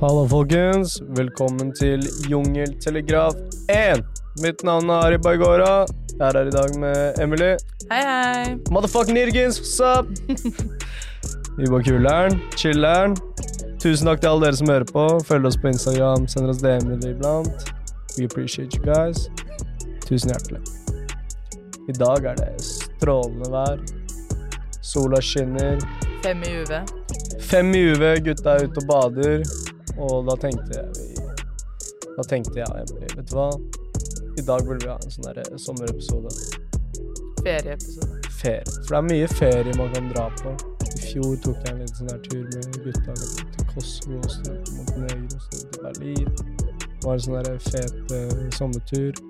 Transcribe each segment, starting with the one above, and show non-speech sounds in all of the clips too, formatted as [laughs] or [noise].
Hallo, folkens. Velkommen til Jungeltelegraf 1. Mitt navn er Ari Baigora. Jeg er her i dag med Emily. Hei, hei. Motherfucking nirgens, what's up? [laughs] Vi bare kuler'n, chiller'n. Tusen takk til alle dere som hører på. Følg oss på Instagram, sender oss DM-er iblant. We appreciate you guys. Tusen hjertelig. I dag er det strålende vær. Sola skinner. Fem i UV. Fem i UV, gutta er ute og bader. Og da tenkte jeg Da tenkte jeg Emily, vet du hva? I dag burde vi ha en sånn derre sommerepisode. Ferieepisode. Ferie. For det er mye ferie man kan dra på. I fjor tok jeg en liten sånn tur med gutta til Kosovo og så til Montenegro og til Berlin. Det var en sånn fet eh, sommertur.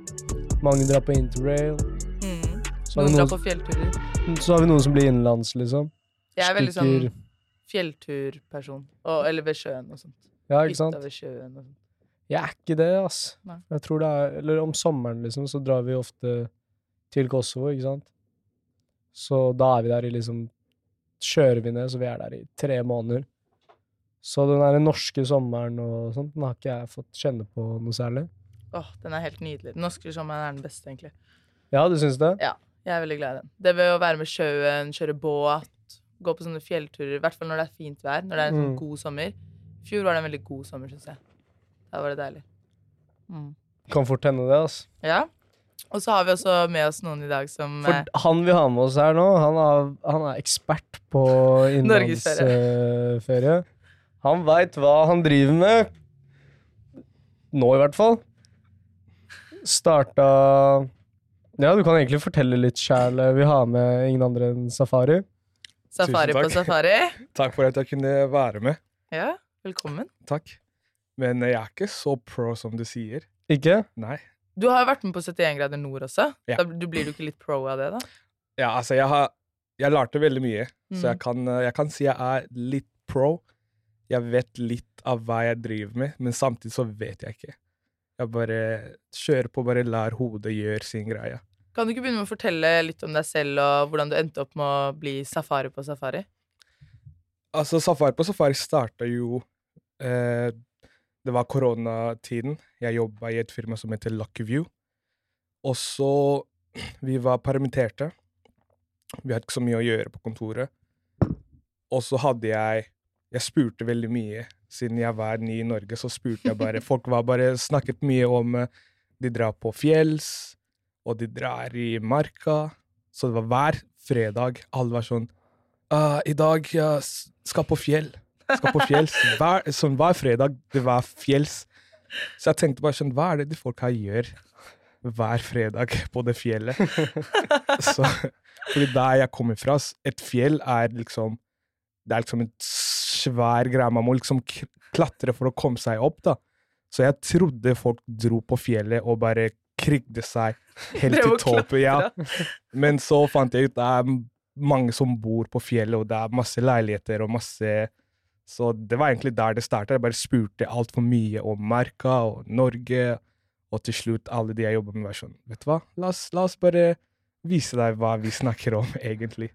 Mange drar på interrail. Mm. Så har, Noen drar på fjellturer. så har vi noen som blir innenlands, liksom. Jeg er veldig sånn fjellturperson. Og, eller ved sjøen og sånt. Ja, ikke sant? Utover sjøen og sånn. Jeg er ikke det, ass. Nei. Jeg tror det er Eller om sommeren, liksom, så drar vi ofte til Kosovo, ikke sant? Så da er vi der i liksom Kjører vi ned, så vi er der i tre måneder. Så den der norske sommeren og sånt, den har ikke jeg fått kjenne på noe særlig. Åh, den er helt nydelig. Den norske sommeren er den beste, egentlig. Ja, du syns det? Ja, Jeg er veldig glad i den. Det ved å være med sjøen, kjøre båt, gå på sånne fjellturer, i hvert fall når det er fint vær, når det er en sånn Mm. god sommer. Fjor var det en veldig god sommer, syns jeg. Da var det deilig. Mm. Kan fort hende det, altså. Ja. Og så har vi også med oss noen i dag som For eh, han vi har med oss her nå, han er, han er ekspert på innlandsferie. [laughs] han veit hva han driver med. Nå, i hvert fall. Starta Ja, du kan egentlig fortelle litt sjæl. Vi har med ingen andre enn Safari. Safari Tusen på safari. [laughs] Takk for at jeg kunne være med. Ja, velkommen. Takk. Men jeg er ikke så pro som du sier. Ikke? Nei. Du har jo vært med på 71 grader nord også. Ja. Da, du blir du ikke litt pro av det, da? Ja, altså, jeg har Jeg lærte veldig mye, så Mm. jeg kan, jeg kan si jeg er litt pro. Jeg vet litt av hva jeg driver med, men samtidig så vet jeg ikke. Jeg bare kjører på, bare lar hodet gjøre sin greie. Kan du ikke begynne med å fortelle litt om deg selv, og hvordan du endte opp med å bli safari på safari? Altså, Safari på Safari starta jo eh, Det var koronatiden. Jeg jobba i et firma som heter Lucky View. Og så [clears throat] Vi var permitterte. Vi hadde ikke så mye å gjøre på kontoret. Og så hadde jeg Jeg spurte veldig mye. Siden jeg var ny i Norge, så spurte jeg bare [laughs] Folk var bare snakket mye om eh, De drar på fjells, og de drar i marka. Så det var hver fredag. Alle var sånn «Ah, I dag jeg skal på fjell. Skal på fjells. [laughs] Hver, sånn hver fredag det var fjells. Så jeg tenkte bare sånn Hva er det de folka gjør hver fredag på det fjellet? [laughs] Så, fordi der jeg kommer fra, et fjell er liksom Det er liksom en svær greie. Man må liksom klatre for å komme seg opp, da. Så jeg trodde folk dro på fjellet og bare krigde seg helt til toppen. Ja. Men så fant jeg ut at mange som bor på fjellet, og det er masse leiligheter og masse Så det var egentlig der det starta. Jeg bare spurte altfor mye om merka og Norge, og til slutt alle de jeg jobber med, var sånn Vet du hva, la oss, la oss bare vise deg hva vi snakker om, [laughs] egentlig.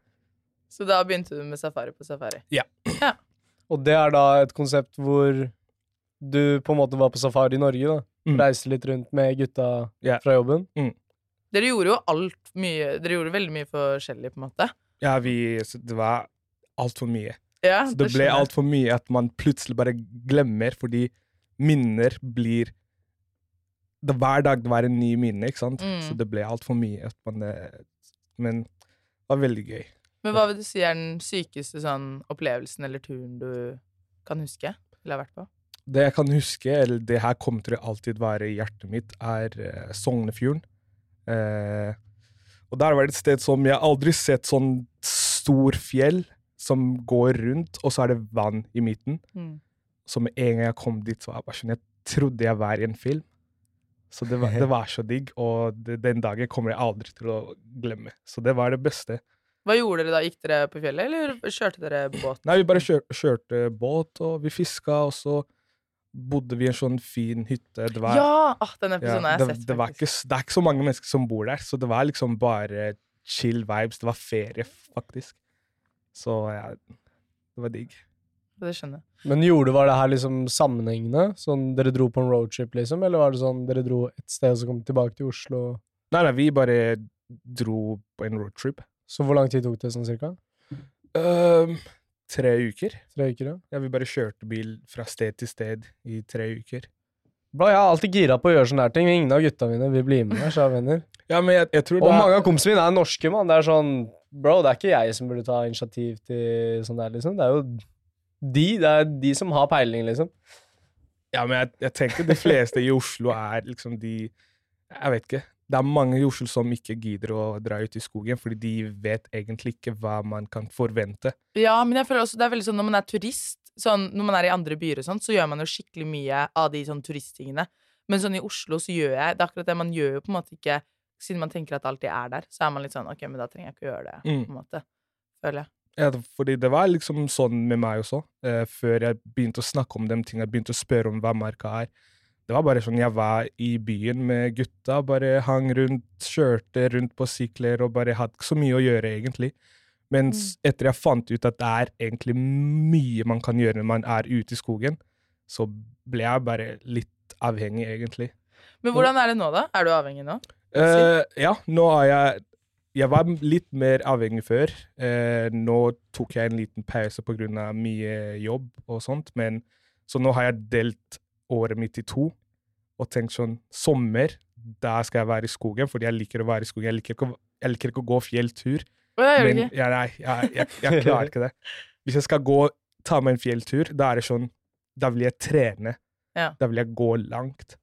Så da begynte du med safari på safari. Ja. Og det er da et konsept hvor du på en måte var på safari i Norge, da. Mm. Reiste litt rundt med gutta yeah. fra jobben. Dere gjorde jo alt mye Dere gjorde veldig mye forskjellig, på en måte. Ja, vi Det var altfor mye. Ja, Så det ble skjønner jeg. altfor mye at man plutselig bare glemmer, fordi minner blir det, Hver dag det var en ny minne, ikke sant? Mm. Så det ble altfor mye. At man, eh, men det var veldig gøy. Men hva vil du si er den sykeste sånn opplevelsen eller turen du kan huske? Eller har vært på? Det jeg kan huske, eller det her kommer til å alltid være i hjertet mitt, er uh, Sognefjorden. Eh, og der var det et sted som Jeg har aldri sett sånn stor fjell som går rundt, og så er det vann i midten. Mm. Så med en gang jeg kom dit, så var jeg bare sånn Jeg trodde jeg var i en film. Så det var, det var så digg, og det, den dagen kommer jeg aldri til å glemme. Så det var det beste. Hva gjorde dere da? Gikk dere på fjellet, eller kjørte dere båt? Nei, vi bare kjør, kjørte båt, og vi fiska, og så bodde vi i en sånn fin hytte. Det var, Ja! Ah, den ja, episoden har jeg det, sett, det, var ikke, det er ikke så mange mennesker som bor der, så det var liksom bare chill vibes. Det var ferie, faktisk. Så ja, det var digg. Det skjønner jeg. Men gjorde var det her liksom sammenhengende? Sånn dere dro på en roadtrip, liksom? Eller var det sånn dere dro et sted og så kom tilbake til Oslo? Nei, nei, vi bare dro på en roadtrip. Så hvor lang tid tok det sånn cirka? Um, tre uker. Tre uker, ja? Ja, vi bare kjørte bil fra sted til sted i tre uker. Bra, jeg er alltid gira på å gjøre sånne her ting. Ingen av gutta mine vil bli med Her, venner. Ja, men jeg, jeg tror Og det mange er, av kompisene mine er norske, mann. Det er sånn Bro, det er ikke jeg som burde ta initiativ til sånn der, liksom. Det er jo de. Det er de som har peiling, liksom. Ja, men jeg, jeg tenker de fleste i Oslo er liksom de Jeg vet ikke. Det er mange i Oslo som ikke gidder å dra ut i skogen, fordi de vet egentlig ikke hva man kan forvente. Ja, men jeg føler også det er veldig sånn når man er turist, sånn, når man er i andre byer og sånn, så gjør man jo skikkelig mye av de sånn turisttingene. Men sånn i Oslo så gjør jeg Det er akkurat det man gjør jo på en måte ikke Siden man tenker at det alltid er der, så er man litt sånn OK, men da trenger jeg ikke å gjøre det, Mm. på en måte. Føler jeg. Ja, fordi det var liksom sånn med meg også, eh, før jeg begynte å snakke om de tingene, begynte å spørre om hva marka er. Det var bare sånn, jeg var i byen med gutta, bare hang rundt, kjørte rundt på sykler og bare hadde ikke så mye å gjøre, egentlig. Mens etter jeg fant ut at det er egentlig mye man kan gjøre når man er ute i skogen, så ble jeg bare litt avhengig, egentlig. Men hvordan er det nå, da? Er du avhengig nå? Uh, ja, nå er jeg Jeg var litt mer avhengig før. Uh, nå tok jeg en liten pause pga. mye jobb og sånt, men så nå har jeg delt året mitt i to og tenkt sånn Sommer, da skal jeg være i skogen, fordi jeg liker å være i skogen. Jeg liker ikke jeg liker ikke å gå fjelltur. Men jeg nei, jeg, jeg, jeg klarer ikke det. Hvis jeg skal gå, ta meg en fjelltur, da er det sånn Da vil jeg trene. Ja. Da vil jeg gå langt.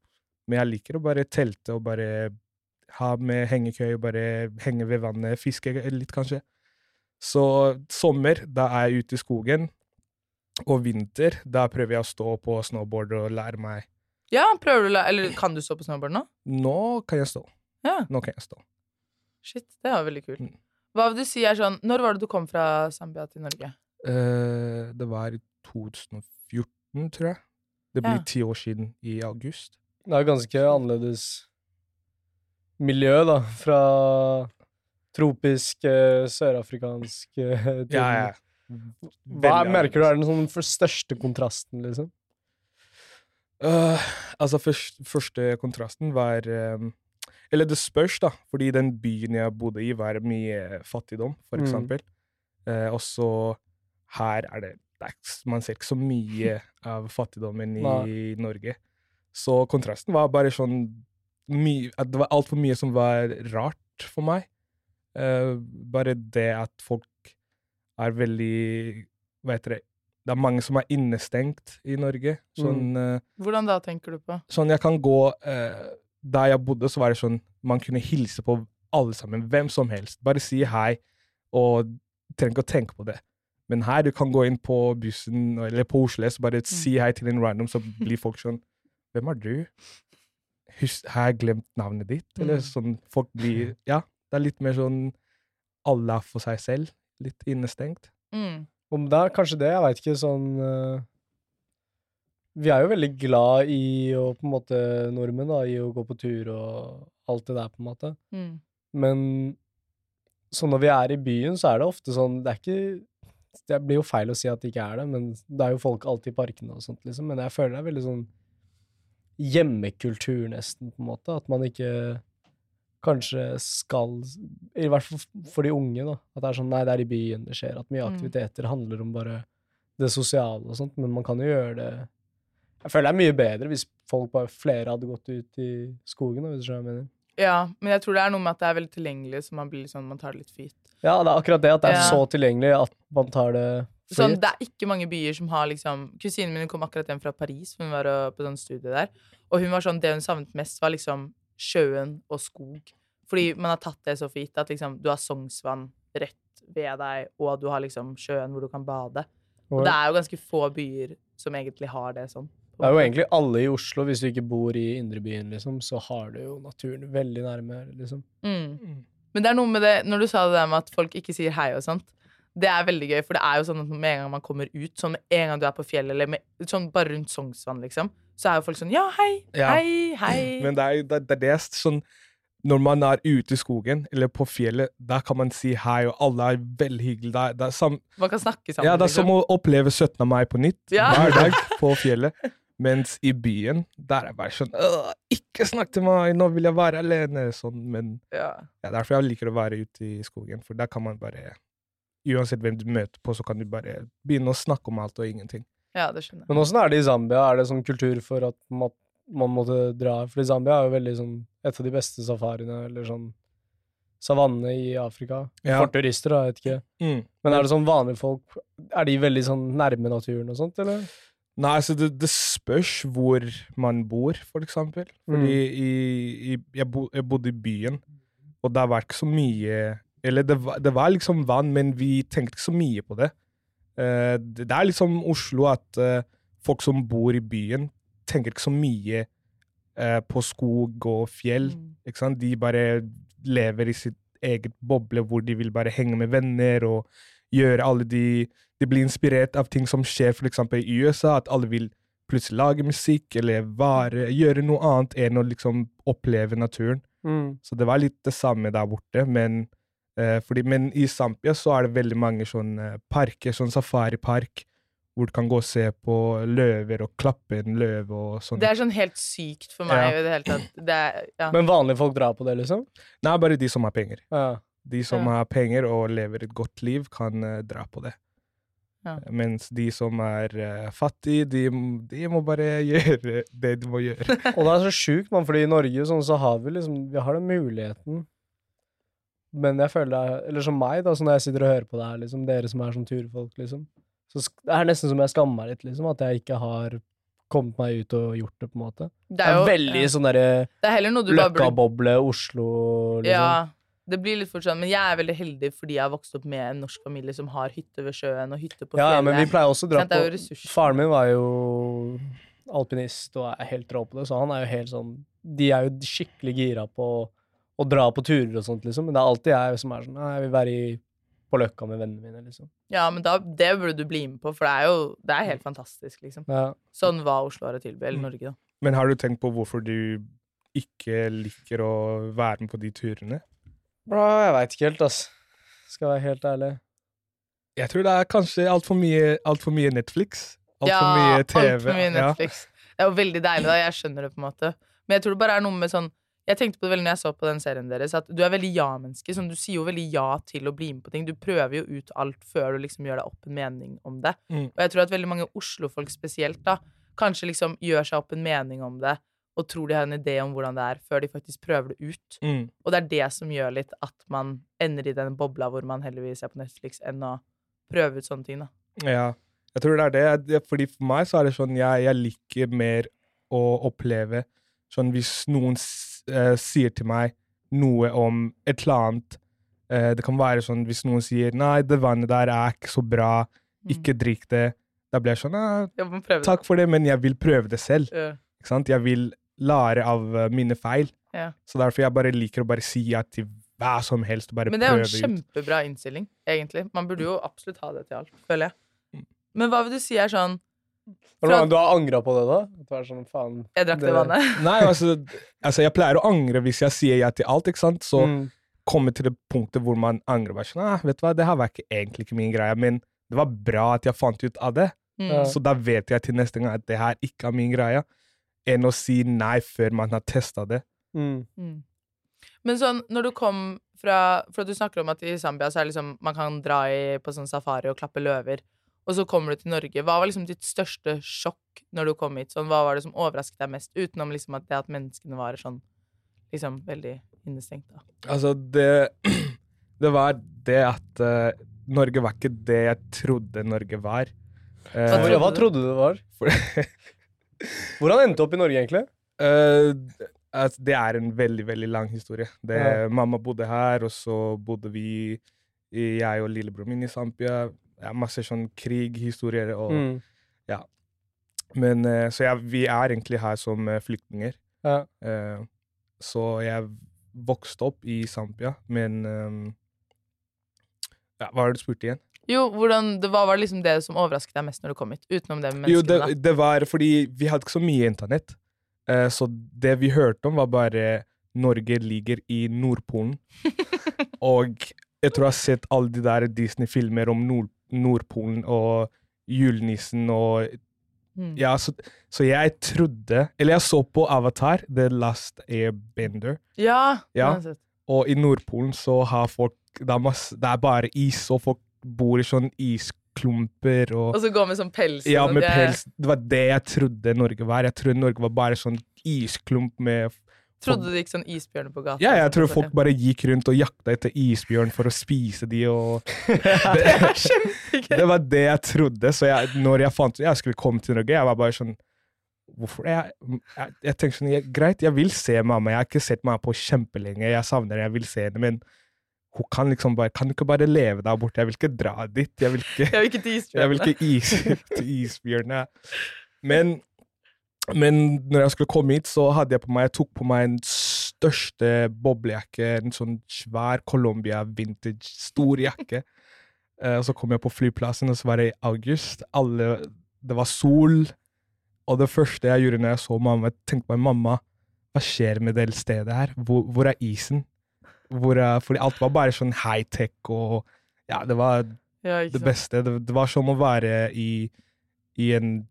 Men jeg liker å bare telte og bare ha med hengekøye bare henge ved vannet, fiske litt, kanskje. Så sommer, da er jeg ute i skogen. Og vinter, da prøver jeg å stå på snowboard og lære meg Ja, prøver du å lære Eller kan du stå på snowboard nå? Nå kan jeg stå. Ja. Nå kan jeg stå. Shit, det var veldig kult. Mm. Hva vil du si er sånn Når var det du kom fra Zambia til Norge? Uh, det var i 2014, tror jeg. Det blir Ja. ti år siden i august. Det er ganske annerledes miljø, da, fra tropisk, eh, sørafrikansk eh, til Ja, ja. Hva merker du er den sånn for største kontrasten, liksom? Uh, altså, først, første kontrasten var um, Eller det spørs, da, fordi den byen jeg bodde i, var mye fattigdom, for Mm. eksempel. Eh, og så her er det, det er, Man ser ikke så mye av fattigdommen i Nei. Norge. Så kontrasten var bare sånn mye, at Det var altfor mye som var rart for meg. Uh, bare det at folk er veldig Hva heter det Det er mange som er innestengt i Norge. Sånn eh, Hvordan da, tenker du på? sånn jeg kan gå eh, Der jeg bodde, så var det sånn man kunne hilse på alle sammen. Hvem som helst. Bare si hei, og trenger ikke å tenke på det. Men her, du kan gå inn på bussen eller på Oslo S, bare si hei til en random, så [laughs] blir folk sånn Hvem er du? Hus har jeg glemt navnet ditt? Eller Mm. sånn Folk blir Ja, det er litt mer sånn alle er for seg selv. Litt innestengt. Mm. Om det er kanskje det, jeg veit ikke, sånn uh, Vi er jo veldig glad i å på en måte Nordmenn, da, i å gå på tur og alt det der, på en måte. Mm. Men så når vi er i byen, så er det ofte sånn Det er ikke Det blir jo feil å si at det ikke er det, men det er jo folk alltid i parkene og sånt, liksom. Men jeg føler det er veldig sånn hjemmekultur, nesten, på en måte. At man ikke kanskje skal I hvert fall for de unge, da. At det er sånn Nei, det er i byen det skjer. At mye Mm. aktiviteter handler om bare det sosiale og sånt, men man kan jo gjøre det Jeg føler det er mye bedre hvis folk bare flere hadde gått ut i skogen, hvis du skjønner hva jeg mener. Ja, men jeg tror det er noe med at det er veldig tilgjengelig, så man blir sånn, man tar det litt for gitt. Ja, det er akkurat det at det er Ja. så tilgjengelig at man tar det for Sånn, det er ikke mange byer som har liksom Kusinen min kom akkurat hjem fra Paris, hun var øh, på sånn studie der. Og hun var sånn, det hun savnet mest, var liksom sjøen og skog. Fordi man har tatt det så for gitt at liksom du har Sognsvann rett ved deg, og du har liksom sjøen hvor du kan bade. Og det er jo ganske få byer som egentlig har det sånn. Det er jo egentlig alle i Oslo, hvis du ikke bor i indrebyen, liksom, så har du jo naturen veldig nærme, liksom. Mm. Men det er noe med det, når du sa det der med at folk ikke sier hei og sånt, det er veldig gøy, for det er jo sånn at med en gang man kommer ut, sånn med en gang du er på fjellet, eller med, sånn bare rundt Sognsvann, liksom, så er jo folk sånn, ja, hei, Ja. hei, hei. [laughs] Men det er det, det er sånn når man er ute i skogen eller på fjellet, der kan man si hei, og alle er veldig hyggelige. Det er, det er, sam, Man kan snakke sammen. ja, det er liksom. som å oppleve 17. mai på nytt Ja. hver dag [laughs] på fjellet. Mens i byen, der er det bare sånn «Åh, Ikke snakk til meg, nå vil jeg være alene. Sånn, men ja. ja, derfor jeg liker å være ute i skogen, for der kan man bare Uansett hvem du møter på, så kan du bare begynne å snakke om alt og ingenting. Ja, det skjønner jeg. Men åssen er det i Zambia? Er det sånn kultur for at man, man måtte dra Fordi Zambia er jo veldig sånn et av de beste safariene, eller sånn savanne i Afrika. Ja. For turister, da, jeg vet ikke. Mm. Men er det sånn vanlige folk Er de veldig sånn nærme naturen og sånt, eller? Nei, altså det, det spørs hvor man bor, for eksempel. Fordi i, i, jeg, bo, jeg bodde i byen, og der var ikke så mye Eller det var, det var liksom vann, men vi tenkte ikke så mye på det. Eh, det, er er liksom Oslo at eh, folk som bor i byen, tenker ikke så mye eh, på skog og fjell. Mm. Ikke sant? De bare lever i sitt eget boble hvor de vil bare henge med venner og gjøre alle de De blir inspirert av ting som skjer eksempel i USA, at alle vil plutselig lage musikk eller vare, gjøre noe annet enn å liksom oppleve naturen. Mm. Så det var litt det samme der borte, men, fordi, men i Zampia så er det veldig mange sånne parker, sånn safaripark, hvor du kan gå og se på løver og klappe en løve og sånn. Det er sånn helt sykt for meg Ja. i det hele tatt. Det er, ja. Men vanlige folk drar på det, liksom? Nei, bare de som har penger. Ja. De som Ja. har penger og lever et godt liv, kan uh, dra på det. Ja. Mens de som er uh, fattige, de, de må bare [laughs] gjøre det de må gjøre. Og det er så sjukt, for fordi i Norge sånn, så har vi liksom Vi har den muligheten. Men jeg føler det er Eller som meg, da, så når jeg sitter og hører på det her, liksom, dere som er sånn turfolk, liksom. Så det er nesten som jeg skammer meg litt, liksom, at jeg ikke har kommet meg ut og gjort det, på en måte. Det Det er er veldig ja. sånn derre er Løkka-boble, Oslo, liksom. Ja, det blir litt fort sånn. Men jeg er veldig heldig fordi jeg har vokst opp med en norsk familie som har hytte ved sjøen og hytte på fjellet. ja, men vi pleier også å dra er jo på. Faren min var jo alpinist og er helt rå på det, så han er jo helt sånn De er jo skikkelig gira på å dra på turer og sånt, liksom. Men det er alltid jeg som er sånn Nei, jeg vil være i, på Løkka med vennene mine, liksom. Ja, men da, det burde du bli med på, for det er jo det er helt fantastisk, liksom. Ja. Sånn hva Oslo har å tilby, Mm. eller Norge, da. Men har du tenkt på hvorfor du ikke liker å være med på de turene? Bra, jeg veit ikke helt, ass. Skal være helt ærlig. Jeg tror det er kanskje altfor mye, alt for mye Netflix. Altfor ja, mye TV. altfor mye ja. Netflix. Det er jo veldig deilig, da. Jeg skjønner det, på en måte. Men jeg tror det bare er noe med sånn Jeg tenkte på det veldig når jeg så på den serien deres, at du er veldig ja-menneske. Sånn, du sier jo veldig ja til å bli med på ting. Du prøver jo ut alt før du liksom gjør deg opp en mening om det. Mm. Og jeg tror at veldig mange Oslo-folk spesielt, da, kanskje liksom gjør seg opp en mening om det, og tror de har en idé om hvordan det er, før de faktisk prøver det ut. Mm. Og det er det som gjør litt at man ender i den bobla hvor man heller vil se på Netflix, enn å prøve ut sånne ting, da. Ja, jeg tror det er det. Fordi for meg så er det sånn jeg, jeg liker mer å oppleve sånn hvis noen eh, sier til meg noe om et eller annet eh, Det kan være sånn hvis noen sier 'nei, det vannet der er ikke så bra, Mm. ikke drikk det'. Da blir jeg sånn «Ah, Ja. 'takk for det, men jeg vil prøve det selv'. Ja. Ikke sant? Jeg vil lære av eh, mine feil. Ja. Så derfor jeg bare liker å bare si ja til hva som helst. Bare Men det er jo en kjempebra innstilling, egentlig. Man burde jo absolutt ha det til alt, føler jeg. Mm. Men hva vil du si er sånn Fra- Du har angra på det, da? At du er sånn, faen Jeg drakk det, Det- vannet. [laughs] Nei, altså, altså, jeg pleier å angre hvis jeg sier ja til alt, ikke sant? Så mm. komme til det punktet hvor man angrer. Bare sånn, ah, vet du hva, det her var ikke, egentlig ikke min greie, men det var bra at jeg fant ut av det. Mm. Så da vet jeg til neste gang at det her ikke er min greie, enn å si nei før man har testa det. Mm. Mm. Men sånn, når du kom fra For du snakker om at i Zambia så er det liksom man kan dra i, på sånn safari og klappe løver, og så kommer du til Norge. Hva var liksom ditt største sjokk når du kom hit? Sånn, hva var det som overrasket deg mest, utenom liksom at det at menneskene var sånn liksom veldig innestengt? da? Altså, det, [clears throat] det var det at uh, Norge var ikke det jeg trodde Norge var. Uh, Hva Hva, hva trodde du det var? [laughs] Hvordan endte du opp i Norge, egentlig? Uh, altså, det er en veldig, veldig lang historie. Det, Ja. Mamma bodde her, og så bodde vi, jeg og lillebroren min, i Zampia. Ja, masse sånn krighistorier. Og, Mm. Men, uh, så ja, vi er egentlig her som eh, flyktninger. Ja. Uh, så jeg vokste opp i Zampia, men um, ja, Hva var det du spurte igjen? Jo, hvordan, det, Hva var liksom det som overrasket deg mest når du kom hit? Utenom det med Jo, det, det var fordi vi hadde ikke så mye internett. Uh, så det vi hørte om, var bare Norge ligger i Nordpolen. [laughs] og jeg tror jeg har sett alle de der Disney-filmer om Nord Nordpolen og julenissen og Mm. Ja, så, så jeg trodde Eller jeg så på Avatar, The Last Airbender, Ja! Ja. og i Nordpolen så har folk det er, masse, det er bare is, og folk bor i sånn isklumper og Og så går med sånn pels. Ja, med Jeg pels. Det var det jeg trodde Norge var. Jeg trodde Norge var bare sånn isklump med Trodde det gikk sånn isbjørn på gata. Ja, jeg tror folk bare gikk rundt og jakta etter isbjørn for å spise de og [laughs] Det er kjempegøy! Det var det jeg trodde. Så jeg, når jeg fant ut jeg skulle komme til Norge, jeg var bare sånn Hvorfor? Jeg, jeg, jeg tenkte sånn jeg, Greit, jeg vil se mamma. Jeg har ikke sett mamma på kjempelenge. Jeg savner henne, jeg vil se henne, men hun kan liksom bare Kan du ikke bare leve der borte? Jeg vil ikke dra dit. Jeg vil ikke Jeg vil ikke til [laughs] Jeg vil ikke is, til isbjørnene. Men, men når jeg skulle komme hit, så hadde jeg på meg Jeg tok på meg en største boblejakke. En sånn svær Colombia vintage, stor jakke. Og [laughs] så kom jeg på flyplassen, og så var det i august. Alle, det var sol. Og det første jeg gjorde når jeg så mamma, jeg tenkte meg mamma, hva skjer med det stedet her? Hvor, hvor er isen? Hvor er, fordi alt var bare sånn high-tech og Ja, det var Ja, det beste. Det, det var som å være i, i en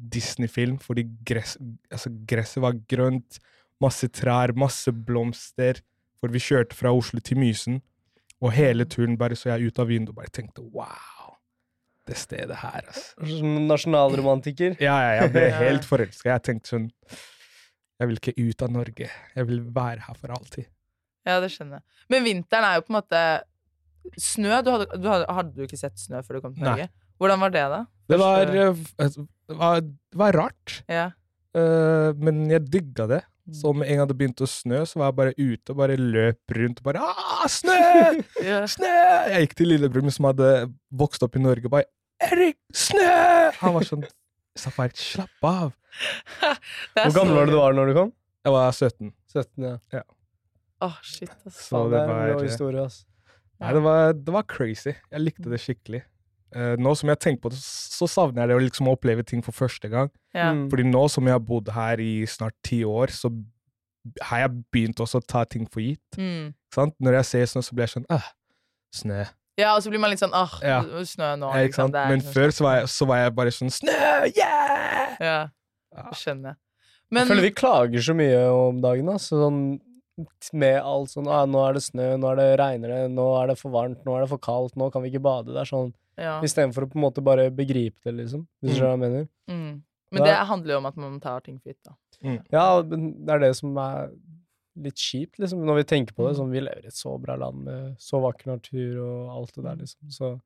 Disney-film, fordi gress, altså gresset var grønt, masse trær, masse blomster. For vi kjørte fra Oslo til Mysen, og hele turen bare så jeg ut av vinduet og bare tenkte wow, det stedet her, altså. Som nasjonalromantiker. Ja, ja, jeg ble [laughs] helt forelska. Jeg tenkte sånn Jeg vil ikke ut av Norge. Jeg vil være her for alltid. Ja, det skjønner jeg. Men vinteren er jo på en måte Snø? Du hadde, du hadde, hadde du ikke sett snø før du kom til Norge? Nei. Hvordan var det, da? Det var, eh, det var, det var rart, Ja. Uh, men jeg digga det. Mm. Så med en gang det begynte å snø, så var jeg bare ute og bare løp rundt og bare ah, snø! [laughs] ja. Snø! Jeg gikk til lillebror min som hadde vokst opp i Norge, og bare Erik, snø! Han var sånn Safari, slapp av. [laughs] Hvor gammel var du du var når du kom? Jeg var 17. 17, ja. Åh, shit, ass. Så det det en var det var, det var crazy. Jeg likte det skikkelig. Eh, nå som jeg tenker på det, så savner jeg det å liksom oppleve ting for første gang. Ja. Mm. Fordi nå som jeg har bodd her i snart ti år, så har jeg begynt også å ta ting for gitt. Mm. Sant? Når jeg ser snø, så blir jeg sånn ah, snø. ja, og så blir man litt sånn åh, Ja. snø nå. Ja, ikke sant? Det er Men liksom før så var, jeg, så var jeg bare sånn Snø! Yeah! Ja, Ja. skjønner jeg. Jeg føler vi klager så mye om dagen, ass. Sånn, med alt sånn ah, 'Nå er det snø, nå er det regner det, nå er det for varmt, nå er det for kaldt, nå kan vi ikke bade.' Det er sånn ja. Istedenfor å på en måte bare begripe det, liksom. Hvis du skjønner hva jeg mener. Mm. Men Da- det handler jo om at man tar ting for gitt, da. Ja, det er det som er litt kjipt, liksom, når vi tenker på det. Mm. Sånn, vi lever i et så bra land med så vakker natur og alt det der, liksom. Så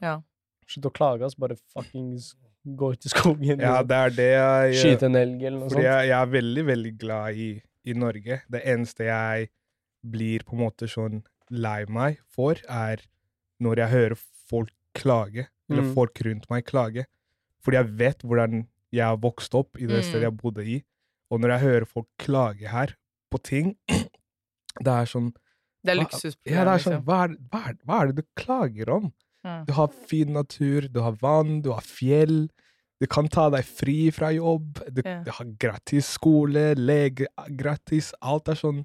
Ja. slutt å klage, altså. Bare fuckings gå ut i skogen. Ja, det er det jeg Skyte en elg eller noe Fordi sånt. jeg, jeg er veldig, veldig glad i, i Norge. Det eneste jeg blir på en måte sånn lei meg for, er når jeg hører folk klage, eller Mm. folk rundt meg klage. Fordi jeg vet hvordan jeg har vokst opp i det Mm. stedet jeg bodde i. Og når jeg hører folk klage her på ting, [clears throat] det er sånn Det er Hva- Ja, det er sånn liksom. hva er, hva, er, hva er det du klager om? Ja. Du har fin natur, du har vann, du har fjell. Du kan ta deg fri fra jobb. Du, Ja. du har gratis skole, lege gratis. Alt er sånn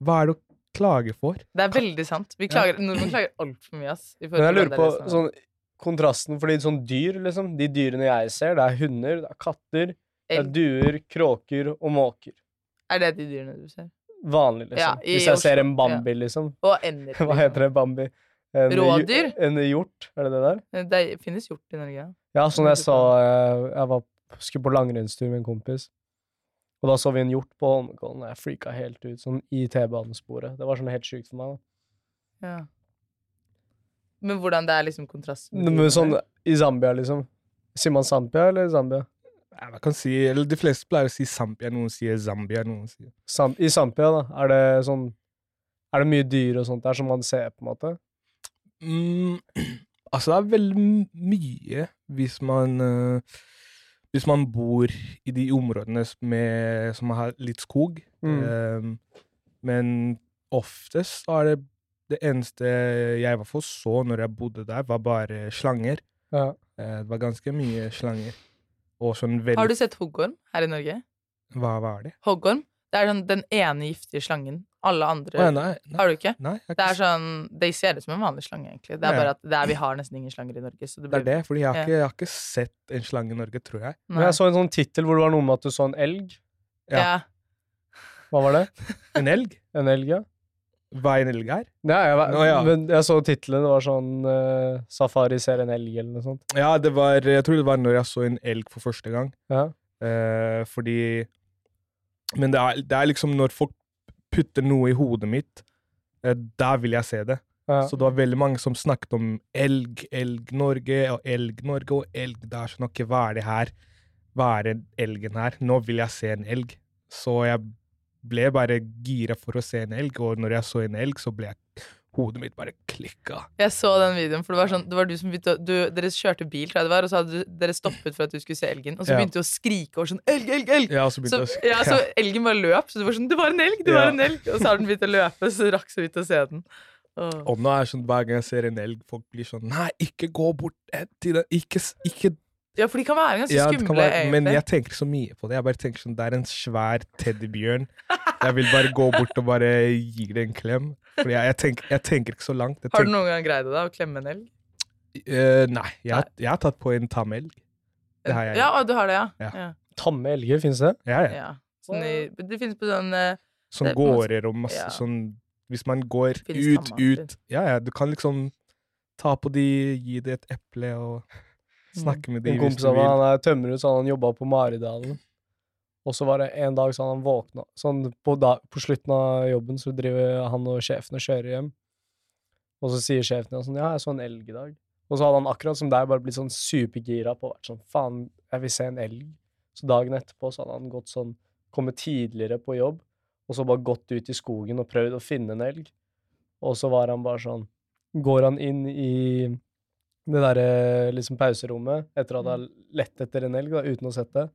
Hva er det å klage for? Det er veldig sant. Vi klager, Nordmenn klager altfor mye, ass. i Men jeg lurer på er sånn kontrasten, fordi sånn dyr, liksom De dyrene jeg ser, det er hunder, det er katter, det er duer, kråker og måker. Er det de dyrene du ser? Vanlig, liksom. Ja, Hvis jeg ser en Bambi, liksom. Og ender. [laughs] Hva heter det, Bambi? En, Rådyr? En hjort, er det det der? det? Det finnes hjort i Norge, ja. Ja, sånn jeg sa eh, Jeg var, skulle på langrennstur med en kompis. Og da så vi en hjort på Holmenkollen, og jeg freaka helt ut, sånn i T-banesporet. Det var sånn helt sjukt for meg. da. ja. Men hvordan det er liksom kontrast med Men sånn i Zambia, liksom. Sier man Zambia eller Zambia? Ja, Man kan si, eller De fleste pleier å si Zambia, noen sier Zambia. noen sier... Sam I Zambia, da, er det sånn Er det mye dyr og sånt der som man ser, på en måte? Mm, [clears throat] altså, det er veldig mye hvis man eh, Hvis man bor i de områdene med, som har litt skog. Mm. Eh, men oftest er det det eneste jeg i hvert fall så når jeg bodde der, var bare slanger. Ja. Eh, det var ganske mye slanger. Og sånn veldig Har du sett hoggorm her i Norge? Hva var det? Hoggorm? Det er sånn den ene giftige slangen. Alle andre oh, ja, nei, nei, Har du ikke? nei ikke. Det er sånn De ser ut som en vanlig slange, egentlig. Det er bare at det er, vi har nesten ingen slanger i Norge. Så det Det er det, fordi jeg har, Ja. ikke, jeg har ikke sett en slange i Norge, tror jeg. Men jeg så en sånn tittel hvor det var noe med at du så en elg. Ja. Ja. Hva var det? En elg? En elg, ja? Hva en elg er? Ja, jeg, var- Å, ja. men jeg så tittelen. Det var sånn uh, 'Safari ser en elg', eller noe sånt. Ja, det var Jeg tror det var når jeg så en elg for første gang. Ja. Uh, fordi Men det er, det er liksom når folk putter noe i hodet mitt, eh, der vil jeg se det. Ja. Så det var veldig mange som snakket om elg, elg Norge og elg Norge og elg der. Sånn, ok, hva er det her? Hva er den elgen her? Nå vil jeg se en elg. Så jeg ble bare gira for å se en elg, og når jeg så en elg, så ble jeg Hodet mitt bare klikka. Jeg så den videoen, for det var, sånn, det var du som begynte du, Dere kjørte bil, tror jeg det var, og så hadde du, dere stoppet for at du skulle se elgen, og så Ja. begynte du å skrike over sånn 'elg, elg, elg'! Ja, så Så, jeg ja, så elgen bare løp, så du var sånn 'det var en elg', det Ja. var en elg! Og så har den begynt å løpe, så rakk så vidt å se den. Og nå er sånn hver gang jeg ser en elg, folk blir sånn Nei, ikke gå bort eh, til den. Ikke, ikke Ja, for de kan være ganske ja, skumle, være, Men jeg tenker så mye på det. Jeg bare tenker sånn Det er en svær teddybjørn. Jeg vil bare gå bort og bare gi det en klem. For jeg, jeg, tenker, jeg tenker ikke så langt. Jeg Har du noen gang greid det, da? Å klemme en elg? Uh, nei, jeg, jeg har tatt på en tam elg. Det har jeg Ja, å, du har det, ja. Ja. ja. Tamme elger, fins det? Ja, ja. ja. Sånn i, det finnes på sånn en måte- gårder og masse ja. sånn Hvis man går ut, ut Ja, ja, du kan liksom ta på de, gi det et eple og. Snakke med de En kompis av meg, han er tømmerhus, så han jobba på Maridalen. Og så var det en dag så han våkna Sånn på, dag, på slutten av jobben så driver han og sjefen og kjører hjem. Og så sier sjefen ja, sånn Ja, jeg så en elg i dag. Og så hadde han akkurat som deg bare blitt sånn supergira på vært sånn Faen, jeg vil se en elg. Så dagen etterpå så hadde han gått sånn Kommet tidligere på jobb, og så bare gått ut i skogen og prøvd å finne en elg. Og så var han bare sånn Går han inn i det derre liksom pauserommet etter at han har lett etter en elg, da, uten å sette. sett det.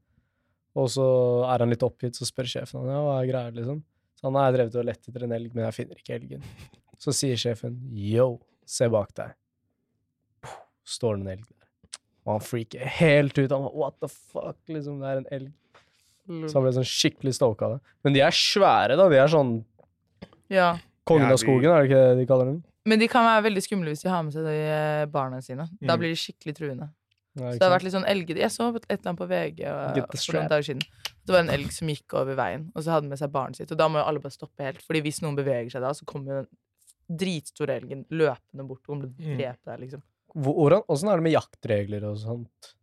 Og så er han litt oppgitt, så spør sjefen han, ja, hva er greia, liksom. Så han har drevet og lett etter en elg, men jeg finner ikke elgen. Så sier sjefen, yo, se bak deg. Står det en elg der. Og han freaker helt ut. Han bare, what the fuck, liksom, det er en elg. Så han ble sånn skikkelig stoka av det. Men de er svære, da. De er sånn Ja. kongen av skogen, er det ikke det de kaller dem? Men de kan være veldig skumle hvis de har med seg de eh, barna sine. Da Mm. blir de skikkelig truende. Så det har vært litt sånn elge... Jeg så et eller annet på VG og- for noen dager siden. Det var en elg som gikk over veien, og så hadde den med seg barnet sitt. Og da må jo alle bare stoppe helt, Fordi hvis noen beveger seg da, så kommer jo den dritstore elgen løpende bort og Mm. drepe deg, liksom. Hvor- Hvordan, åssen er det med jaktregler og sånt?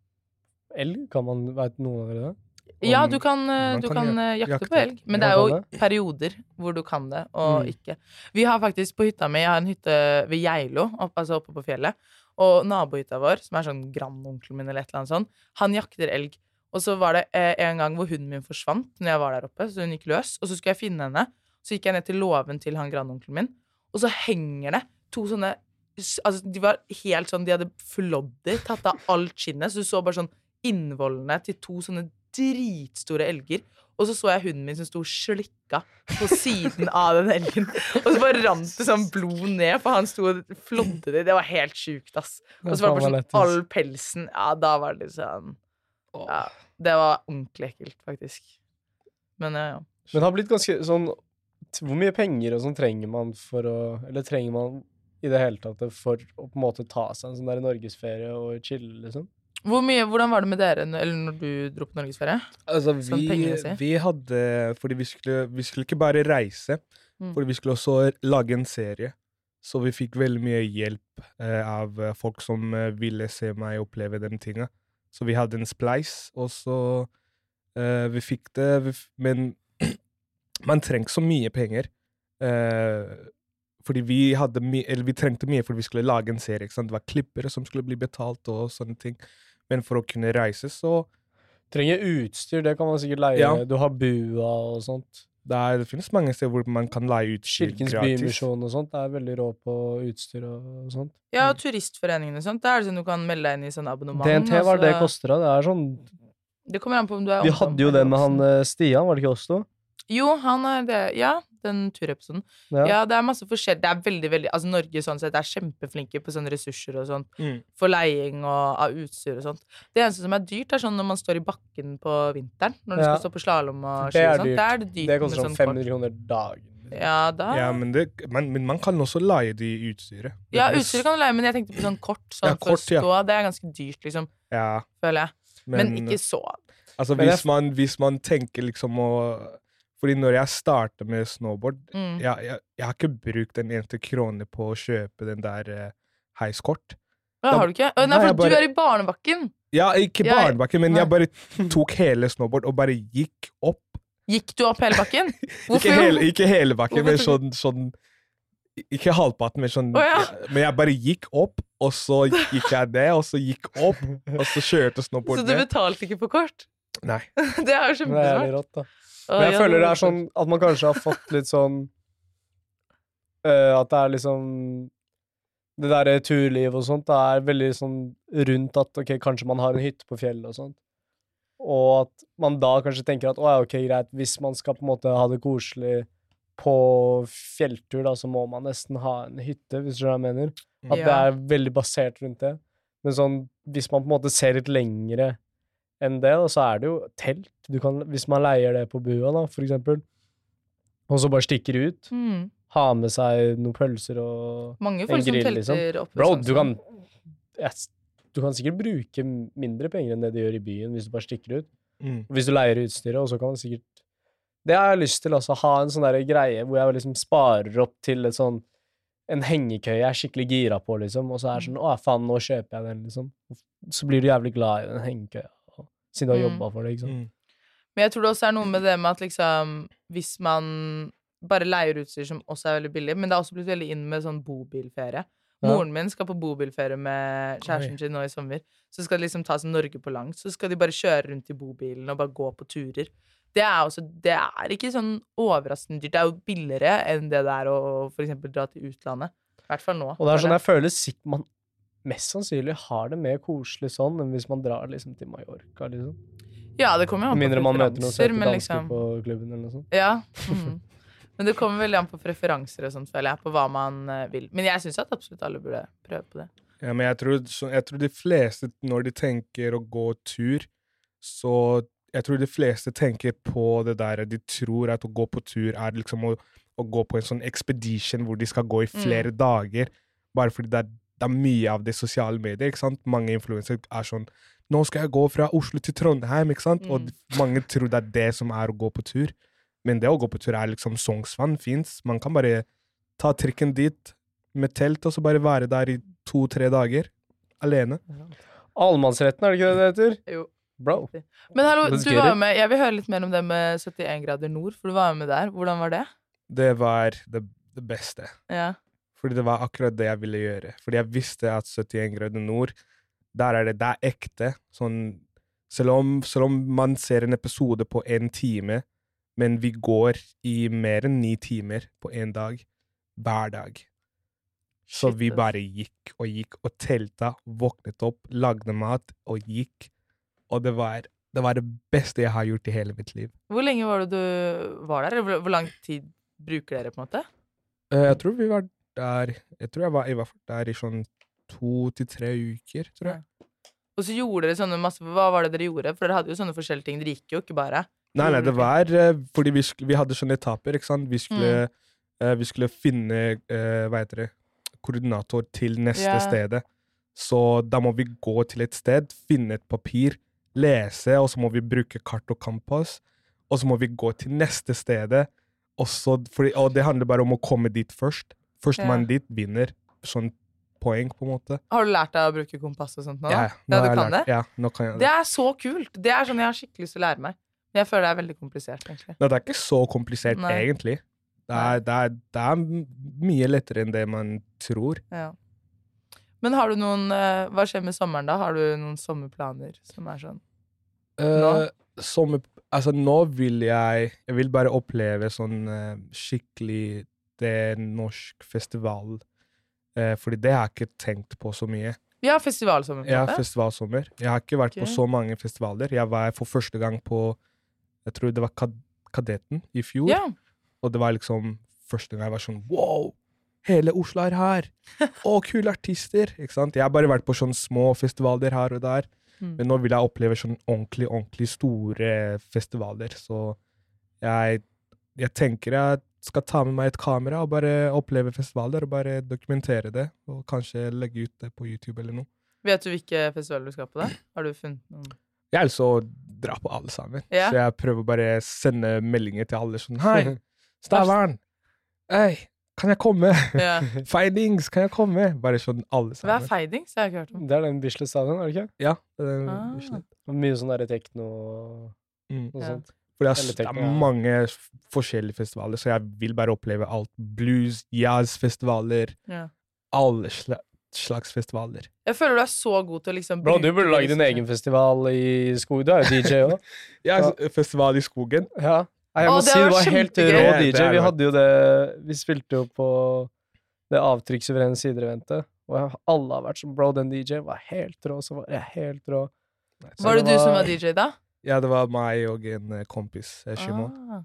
Elg, kan man, veit av dere det? Ja, du kan, eh, du kan kan eh, jakte jakte. på elg, men det er jo perioder hvor du kan det, og Mm. ikke. Vi har faktisk på hytta mi Jeg har en hytte ved Geilo, opp, altså oppe på fjellet. Og nabohytta vår, som er sånn grandonkelen min, eller et eller annet sånt, han jakter elg. Og så var det eh, en gang hvor hunden min forsvant når jeg var der oppe, så hun gikk løs. Og så skulle jeg finne henne. Så gikk jeg ned til låven til han grandonkelen min, og så henger det to sånne Altså, de var helt sånn De hadde flådder, tatt av alt skinnet, så du så bare sånn innvollene til to sånne dritstore elger. Og så så jeg hunden min som sto slikka på siden av den elgen. Og så bare rant det sånn blod ned, for han sto og flådde det. Det var helt sjukt, ass. Og så var det bare sånn all pelsen Ja, da var det litt sånn ja, Det var ordentlig ekkelt, faktisk. Men ja, ja. Men det har blitt ganske sånn Hvor mye penger og sånn trenger man for å Eller trenger man i det hele tatt for å på en måte ta seg en sånn der norgesferie og chille, liksom? Hvor mye, hvordan var det med dere eller når du dro på norgesferie? Altså, Sånn vi, vi hadde Fordi vi skulle, vi skulle ikke bare reise, Mm. fordi vi skulle også lage en serie. Så vi fikk veldig mye hjelp eh, av eh, folk som eh, ville se meg oppleve den tinga. Så vi hadde en spleis, og så eh, Vi fikk det, vi, men [clears throat] man trenger så mye penger. Eh, fordi vi hadde mye Eller vi trengte mye fordi vi skulle lage en serie. Det var klippere som skulle bli betalt, og sånne ting. Men for å kunne reise, så Trenger utstyr, det kan man sikkert leie. Ja. Du har bua og sånt. Det, er, det finnes mange steder hvor man kan leie ut Kirkens gratis. Bymisjon og sånt. Det er veldig rå på utstyr og sånt. Ja, og turistforeningen og sånt. Det er det sånn du kan melde deg inn i sånn abonnement. DNT, hva er det det koster, da? Det er sånn Det kommer an på om du er Vi hadde jo det med han eh, Stian, var det ikke oss to? Jo, han er det. Ja, den turepisoden. Ja. Ja, det er masse forskjell. Det er veldig, veldig Altså, Norge sånn sett er kjempeflinke på sånne ressurser og sånt. Mm. For leiing og, av utstyr og sånt. Det eneste som er dyrt, er sånn når man står i bakken på vinteren. Når du Ja. skal stå på slalåm og Det ski og sånt. dyrt. Da er det dyrt. Det koster sånn 500 kroner dagen. Ja, da Ja, men, det, men, men man kan også leie de utstyret. Ja, Det er kan du leie, men jeg tenkte på sånn kort. Sånn Ja, for å kort, ja. stå. Det er ganske dyrt, liksom. Ja, Føler jeg. Men, men, ikke så. altså, hvis, man, hvis man tenker liksom å Fordi når jeg starta med snowboard Mm. jeg, jeg, jeg har ikke brukt en eneste krone på å kjøpe den der uh, heiskort. Da- har du ikke? Nei, Nei, for bare- du er i Barnebakken. Ja, ikke Jeg- barnebakken, men Nei. jeg bare tok hele snowboard og bare gikk opp. Gikk du opp hele bakken? [laughs] Ikke hele, ikke hele bakken, men sånn, sånn Ikke halvparten, men sånn oh, ja. Men jeg bare gikk opp, og så gikk jeg ned, og så gikk opp, og så kjørte snowboard [laughs] Så du betalte ikke på kort? Nei. [laughs] Det er jo kjempesmart. Men jeg føler det er sånn at man kanskje har fått litt sånn uh, At det er liksom Det derre turliv og sånt, det er veldig sånn rundt at ok, kanskje man har en hytte på fjellet og sånt. Og at man da kanskje tenker at å ja, ok, greit, hvis man skal på en måte ha det koselig på fjelltur, da, så må man nesten ha en hytte, hvis du skjønner hva jeg mener. At det er veldig basert rundt det. Men sånn, hvis man på en måte ser litt lengre enn det, da, så er det jo telt. Du kan, hvis man leier det på bua, da, for eksempel, og så bare stikker ut, Mm. ha med seg noen pølser og Mange En grill, som telter liksom. opp Bro, sånn du kan yes, Du kan sikkert bruke mindre penger enn det de gjør i byen, hvis du bare stikker ut. Mm. Hvis du leier utstyret, og så kan man sikkert Det har jeg lyst til, altså. Ha en sånn der greie hvor jeg liksom sparer opp til et sånn en hengekøye jeg er skikkelig gira på, liksom, og så er det sånn Å, faen, nå kjøper jeg den, liksom. Så blir du jævlig glad i den hengekøya, siden du har Mm. jobba for det, ikke sant. Mm. Men jeg tror det også er noe med det med at liksom Hvis man bare leier utstyr som også er veldig billig, men det er også blitt veldig inn med sånn bobilferie. Ja. Moren min skal på bobilferie med kjæresten sin nå i sommer. Så skal de liksom ta som Norge på langt. Så skal de bare kjøre rundt i bobilen og bare gå på turer. Det er også Det er ikke sånn overraskende dyrt. Det er jo billigere enn det det er å eksempel dra til utlandet. I hvert fall nå. Og det er sånn jeg føler sikkert man mest sannsynlig har det mer koselig sånn enn hvis man drar liksom til Mallorca, liksom. Ja, det kommer jo an på mindre man møter noen søte dansker liksom på klubben eller noe sånt. Ja. Mm. Men det kommer veldig an på preferanser og sånt, føler jeg, på hva man eh, vil. Men jeg syns at absolutt alle burde prøve på det. Ja, men jeg tror, så, jeg tror de fleste, når de tenker å gå tur, så jeg tror de fleste tenker på det der De tror at å gå på tur er liksom å, å gå på en sånn expedition hvor de skal gå i flere dager, bare fordi det er, det er mye av det sosiale medier, ikke sant? Mange influensere er sånn Nå skal jeg gå fra Oslo til Trondheim, ikke sant? Og mange tror det er det som er å gå på tur. Men det å gå på tur er liksom Sognsvann fins. Man kan bare ta trikken dit med telt, og så bare være der i to-tre dager. Alene. Allemannsretten, er det ikke det det heter? Jo. Bro. Men hallo, du var med Jeg vil høre litt mer om det med 71 grader nord, for du var med der. Hvordan var det? Det var det, det beste. Ja. Fordi det var akkurat det jeg ville gjøre. Fordi jeg visste at 71 grader nord, der er det, det er ekte. Sånn, selv, om, selv om man ser en episode på en time, men vi går i mer enn ni timer på en dag, hver dag. Så vi bare gikk og gikk og telta, våknet opp, lagde mat og gikk. Og det var, det var det beste jeg har gjort i hele mitt liv. Hvor lenge var det du var der? Hvor, hvor lang tid bruker dere, på en måte? Eh, Jeg tror vi var der Jeg tror jeg var jeg var der i sånn to til tre uker, tror jeg. Og så gjorde dere sånne masse Hva var det dere gjorde? For dere hadde jo sånne forskjellige ting. Dere gikk jo ikke bare. Nei, nei, det var eh, fordi vi, vi hadde sånne etaper, ikke sant. Vi skulle, eh, vi skulle finne eh, hva heter det, koordinator til neste yeah. stedet. Så da må vi gå til et sted, finne et papir, lese, og så må vi bruke kart og kompass. Og så må vi gå til neste stedet. Fordi, og det handler bare om å komme dit først. Førstemann yeah. dit vinner. Sånn poeng, på en måte. Har du lært deg å bruke kompass og sånt nå? Ja, nå Ja, du kan lært- det? Ja, nå kan jeg det. Det er så kult! Det er sånn jeg har skikkelig lyst til å lære meg. Men jeg føler det er veldig komplisert, egentlig. Nei, det er ikke så komplisert, Nei. egentlig. Det er, det, er, det er mye lettere enn det man tror. Ja. Men har du noen eh, Hva skjer med sommeren, da? Har du noen sommerplaner som er sånn Nå? Eh, sommer, altså, nå vil jeg Jeg vil bare oppleve sånn uh, skikkelig Det norsk festival. Eh, fordi det har jeg ikke tenkt på så mye. Ja, festivalsommer, Ja, festivalsommer. Jeg har ikke vært okay. på så mange festivaler. Jeg var for første gang på Jeg tror det var Kad Kadetten i fjor. Ja. Og det var liksom første gang jeg var sånn Wow! Hele Oslo er her! [laughs] Å, kule artister! Ikke sant? Jeg har bare vært på sånne små festivaler her og der. Mm. Men nå vil jeg oppleve sånn ordentlig, ordentlig store festivaler. Så jeg, jeg tenker jeg skal ta med meg et kamera og bare oppleve festivaler og bare dokumentere det. Og kanskje legge ut det på YouTube eller noe. Vet du hvilke festivaler du skal på? da? Har du funnet noen? Jeg lyst å dra på alle sammen. Ja. Så jeg prøver bare å sende meldinger til alle sånn Hei, [laughs] Stavern! Hei, kan jeg komme? Ja. [laughs] Feidings, kan jeg komme? Bare sånn alle sammen. Hva er Feidings? Jeg har ikke hørt om. Det er den Bislett stadion, er det ikke? Ja, det er den Ah. Mye sånn derre tekno og Mm. sånt. Ja. For det er, det er mange forskjellige festivaler, så jeg vil bare oppleve alt. Blues, jazzfestivaler, Ja. alle slags festivaler. Jeg føler du er så god til å liksom Bro, du burde det lage din egen festival i skogen. Du er jo [laughs] DJ òg. Ja, festival i skogen. Ja. Nei, jeg må det si det var helt rå Det- det DJ. Vi hadde jo det Vi spilte jo på det avtrykkssuverene sider-eventet. Og alle har vært som Bro, den DJ var helt rå. Så var jeg helt rå. Så Var det du som var- var DJ da? Ja, det var meg og en eh, kompis, eh, Shimon. Ah,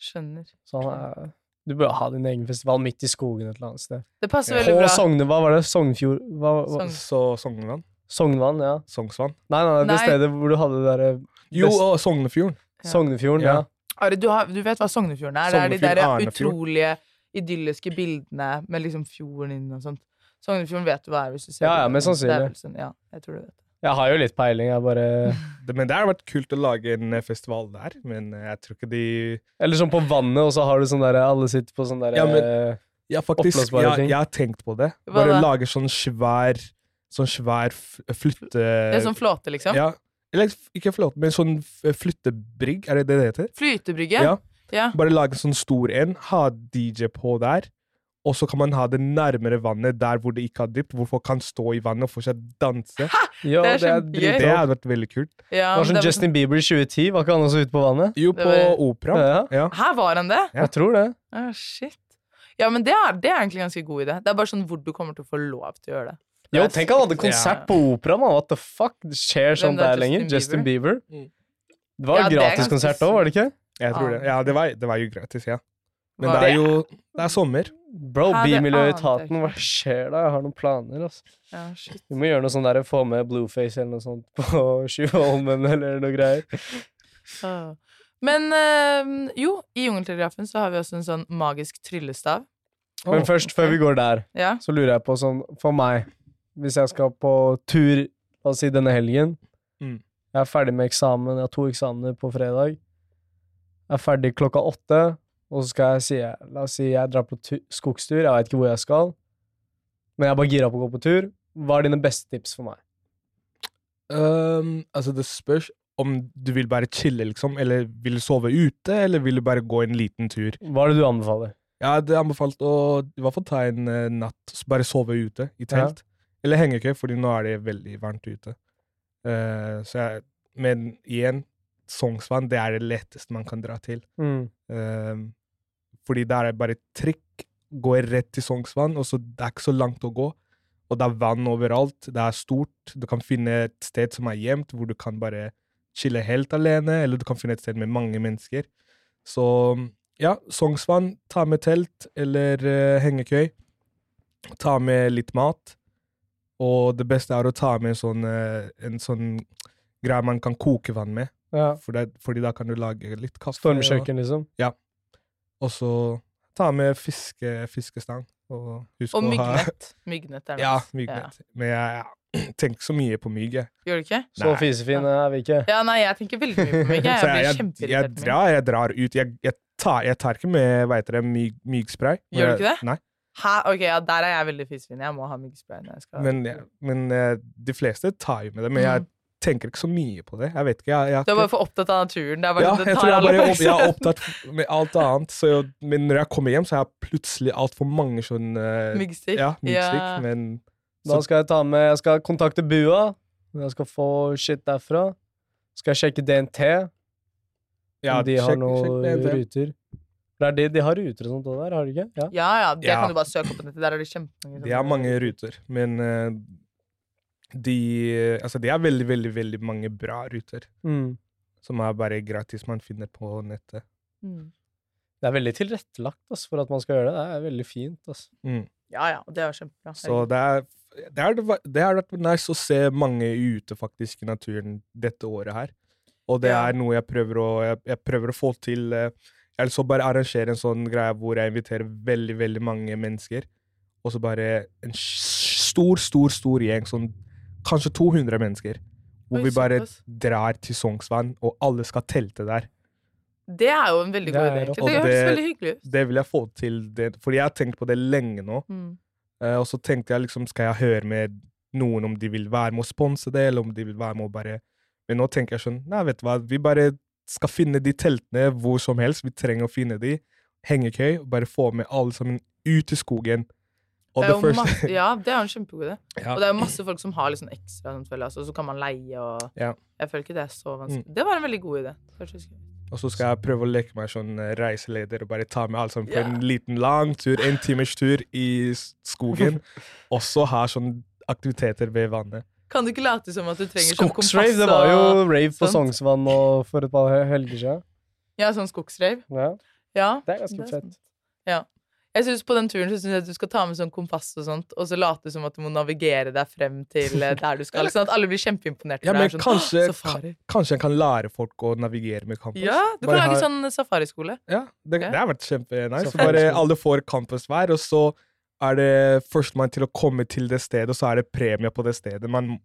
skjønner. Så han er Du bør ha din egen festival midt i skogen et eller annet sted. Det passer Ja. veldig På bra. Sogne, hva var det? Sognfjord hva, hva? Sogn. Så Sognevann. Sognevann, ja. Sognsvann. Nei, nei, det Nei. stedet hvor du hadde det derre Jo, Best- og Sognefjorden. Ja. Sognefjorden, ja. Ja. Are, du, har, du vet hva Sognefjorden er? Det er de der Arnefjord. utrolige, idylliske bildene med liksom fjorden inn og sånt. Sognefjorden vet du hva er hvis du ser Ja, ja, mest sannsynlig. Det er sånn- Ja, jeg tror du vet det. Jeg har jo litt peiling, jeg bare men det har vært kult å lage en eh, festival der, men eh, jeg tror ikke de Eller sånn på vannet, og så har du sånn derre Alle sitter på sånn derre Ja, men- Ja, faktisk. Jeg, ting. jeg har tenkt på det. Bare lage sånn svær Sånn svær flytte... Det er sånn flåte, liksom. Ja. Eller ikke flåte, men sånn flyttebrygg, er det det det heter? Flytebrygge. Ja. Ja. Bare lage en sånn stor en, ha DJ på der, og så kan man ha det nærmere vannet, der hvor det ikke har dypt, hvor folk kan stå i vannet og fortsatt danse. Jo, Det er det er. Det hadde vært veldig kult. Ja, Det var som det var Justin Bieber i 2010. Var ikke han også ute på vannet? Jo, på var- opera. Ja. Ja. sånn, Her var han det? Ja. Jeg tror det. Ah, shit. Ja, men det er, det er egentlig en ganske god idé. Det er bare sånn hvor du kommer til å få lov til å gjøre det. Det Jo, tenk han hadde konsert Ja. på opera, man. What the fuck? Det skjer sånn der lenger. Justin Justin Bieber. Mm. Det var Ja, er gratiskonsert òg, var det ikke? Jeg tror det. Ja, det var, det var jo gratis, ja. Men det er jo Det er sommer. Bro, Bymiljøetaten, hva skjer da? Jeg har noen planer, altså. Ja, shit. Vi må gjøre noe sånn der, få med Blueface eller noe sånt på [laughs] Tjuvholmen eller noe greier. Ah. Men øh, jo, i Jungeltelegrafen så har vi også en sånn magisk tryllestav. Men først, før vi går der, Ja. så lurer jeg på sånn For meg, hvis jeg skal på tur, la oss si denne helgen Mm. Jeg er ferdig med eksamen, jeg har to eksamener på fredag. Jeg er ferdig klokka åtte, og så skal jeg si La oss si jeg drar på tu skogstur, jeg veit ikke hvor jeg skal, men jeg er bare gira på å gå på tur. Hva er dine beste tips for meg? Um, altså, det spørs om du vil bare chille, liksom, eller vil sove ute, eller vil du bare gå en liten tur. Hva er det du anbefaler? Ja, det er anbefalt å i hvert fall ta en uh, natt, bare sove ute i telt. Eller hengekøye, fordi nå er det veldig varmt ute. Uh, så jeg, men igjen, Sognsvann, det er det letteste man kan dra til. Mm. Eh, fordi der er bare trikk, går rett til Sognsvann, og så det er ikke så langt å gå. Og det er vann overalt, det er stort. Du kan finne et sted som er gjemt, hvor du kan bare chille helt alene, eller du kan finne et sted med mange mennesker. Så ja, Sognsvann, ta med telt eller uh, hengekøy. Ta med litt mat. Og det beste er å ta med en sånn, uh, en sånn greie man kan koke vann med. Ja. For det, fordi da kan du lage litt kaffe. Stormkjøkken, liksom? Og så ta med fiske, fiskestang. Og husk Og myggnett. ha [laughs] myggnett. er det. Ja, myggnett. myggnett. Men jeg, jeg tenker ikke så mye på mygg, jeg. Gjør du ikke? Så fisefine er vi ikke. Ja, nei, jeg tenker veldig mye på mygg. Jeg, [laughs] jeg blir jeg, jeg, mygg. drar, jeg drar ut. Jeg, jeg, tar, jeg tar ikke med hva heter det, myg, myggspray. Gjør du ikke det? Nei. Hæ? Ok, ja, der er jeg veldig fisefin. Jeg må ha myggspray når jeg skal Men, ja, men uh, de fleste tar jo med det. Men jeg Mm. Tenker ikke så mye på det. Jeg vet ikke. Jeg, jeg, Du er bare for opptatt av naturen. Det er bare, ja, sånn, det jeg tror jeg, alle bare, jeg er opptatt med alt annet. Så jeg, men når jeg kommer hjem, så har jeg plutselig altfor mange sånne eh, Myggstikk. Ja, myggstikk. Ja. Men Da skal jeg ta med Jeg skal kontakte Bua. Jeg skal få shit derfra. Skal jeg sjekke DNT, ja, om de har sjekk- noen DNT. ruter. Det er de, de har ruter og sånt òg der, har de ikke? Ja. Ja, ja, det Ja. kan du bare søke opp på nettet. Der er det kjempemange. De har mange ruter, men eh, de Altså, de er veldig, veldig, veldig mange bra ruter. Mm. Som er bare gratis man finner på nettet. Mm. Det er veldig tilrettelagt altså, for at man skal gjøre det. Det er veldig fint. Altså. Mm. Ja, ja. Det er kjempebra. Så det er det har vært- det har vært nice å se mange ute faktisk i naturen dette året her. Og det Ja. er noe jeg prøver å, jeg, jeg prøver å få til. eh, Jeg vil så bare arrangere en sånn greie hvor jeg inviterer veldig, veldig mange mennesker. Og så bare en stor, stor, stor gjeng, sånn kanskje 200 mennesker. Hvor Oi, vi bare såpass. drar til Sognsvann, og alle skal telte der. Det er jo en veldig god idé. Det. Det høres veldig hyggelig ut. Det vil jeg få til, det, fordi jeg har tenkt på det lenge nå. Mm. Uh, og så tenkte jeg liksom, skal jeg høre med noen om de vil være med å sponse det, eller om de vil være med å bare Men nå tenker jeg sånn, nei, vet du hva, vi bare skal finne de teltene hvor som helst. Vi trenger å finne de. Hengekøy. Bare få med alle sammen ut i skogen. Og Det er jo masse, ja, det er jo en kjempegod idé. Ja. Og det er jo masse folk som har sånn ekstra, sånn, føler altså, så kan man leie og Ja. Mm. Jeg føler ikke det er så vanskelig. Det var en veldig god idé. Og så skal jeg prøve å leke meg sånn reiseleder og bare ta med alle sammen på Ja. en liten lang tur, en timers tur i skogen. [laughs] og så ha sånn aktiviteter ved vannet. Kan du ikke late som at du trenger sånn kompass Skogsrave, det var jo rave på. Sognsvann og for et par he- helger siden. Ja, sånn skogsrave? Ja, Ja. det er ganske Det er fett. Ja. Jeg synes På den turen så synes jeg at du skal ta med sånn kompass og sånt, og så late som at du må navigere deg frem til eh, der du skal. Sånn at alle blir kjempeimponerte. Ja, men sånn, kanskje, «Åh, kanskje jeg kan lære folk å navigere med campus. Ja, du Bare kan lage ha- sånn safariskole. Ja, det, Ja. det har vært kjempenice. Bare alle får campus hver, og så er det førstemann til å komme til det stedet, og så er det premie på det stedet. Man,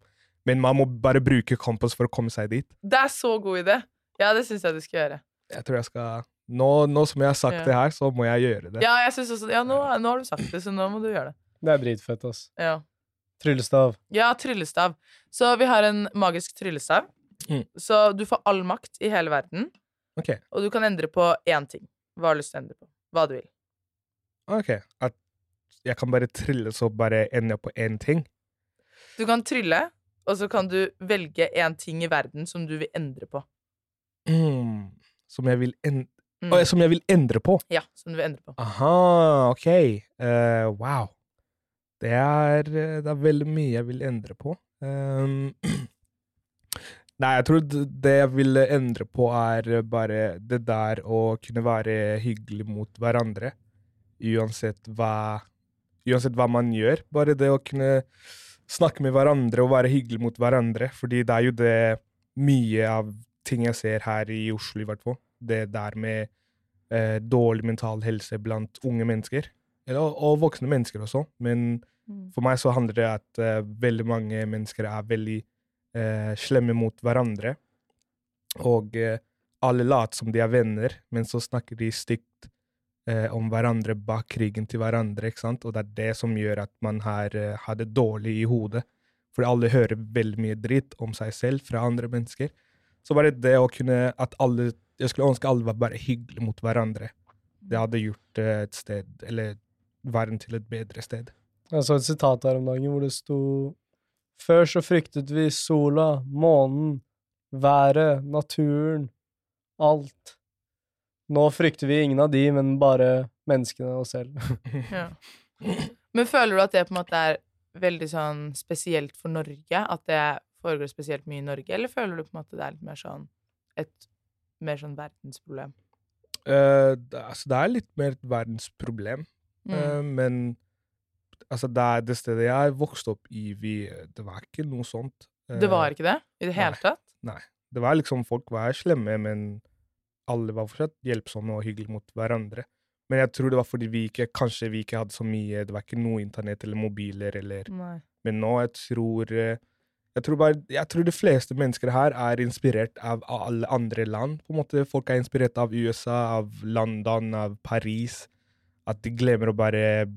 men man må bare bruke campus for å komme seg dit. Det er så god idé. Ja, det syns jeg du skal gjøre. Jeg tror jeg skal Nå, nå som jeg har sagt Ja. det her, så må jeg gjøre det. Ja, jeg synes også, ja nå, nå har du sagt det, så nå må du gjøre det. Det er dritfett, ass. Ja. Tryllestav. Ja, tryllestav. Så vi har en magisk tryllestav. Mm. Så du får all makt i hele verden, Ok, og du kan endre på én ting. Hva har du lyst til å endre på? Hva du vil. ok. At jeg kan bare trylle, så bare ender jeg på én ting. Du kan trylle, og så kan du velge én ting i verden som du vil endre på. Mm, som, jeg vil en Mm. Og, som jeg vil endre på. Ja, som du vil endre på. Aha, ok. Uh, wow. Det er, eh, det er veldig mye jeg vil endre på. Um, [clears throat] nei, jeg tror det jeg vil endre på, er bare det der å kunne være hyggelig mot hverandre. Uansett hva, uansett hva man gjør. Bare det å kunne snakke med hverandre og være hyggelig mot hverandre. Fordi det er jo det mye av ting jeg ser her i Oslo, i hvert fall. Det der med eh, dårlig mental helse blant unge mennesker. Eller, og, og voksne mennesker også. Men Mm. for meg så handler det at eh, veldig mange mennesker er veldig eh, slemme mot hverandre. Og eh, alle later som de er venner, men så snakker de stygt eh, om hverandre bak krigen til hverandre. ikke sant? Og det er det som gjør at man har, eh, har det dårlig i hodet. Fordi alle hører veldig mye dritt om seg selv fra andre mennesker. Så bare det å kunne at alle Jeg skulle ønske alle var bare hyggelige mot hverandre. Det hadde gjort eh, et sted, eller verden til et bedre sted. Jeg så et sitat her om dagen hvor det sto Før så fryktet vi sola, månen, været, naturen, alt. Nå frykter vi ingen av de, men bare menneskene og oss selv. [laughs] Ja. Men føler du at det på en måte er veldig sånn spesielt for Norge? At det foregår spesielt mye i Norge? Eller føler du på en måte det er litt mer sånn et mer sånn verdensproblem? Uh, det, altså, det er litt mer et verdensproblem, Mm. uh, men altså, det, det stedet jeg vokste opp i, vi, det var ikke noe sånt. Det var ikke det i det hele nei. tatt? Det var liksom, Folk var slemme, men alle var fortsatt hjelpsomme og hyggelige mot hverandre. Men jeg tror det var fordi vi ikke kanskje vi ikke hadde så mye Det var ikke noe internett eller mobiler eller Nei. Men nå, jeg tror eh, jeg tror, bare, jeg tror de fleste mennesker her er inspirert av alle andre land. på en måte. Folk er inspirert av USA, av London, av Paris. At de glemmer å bare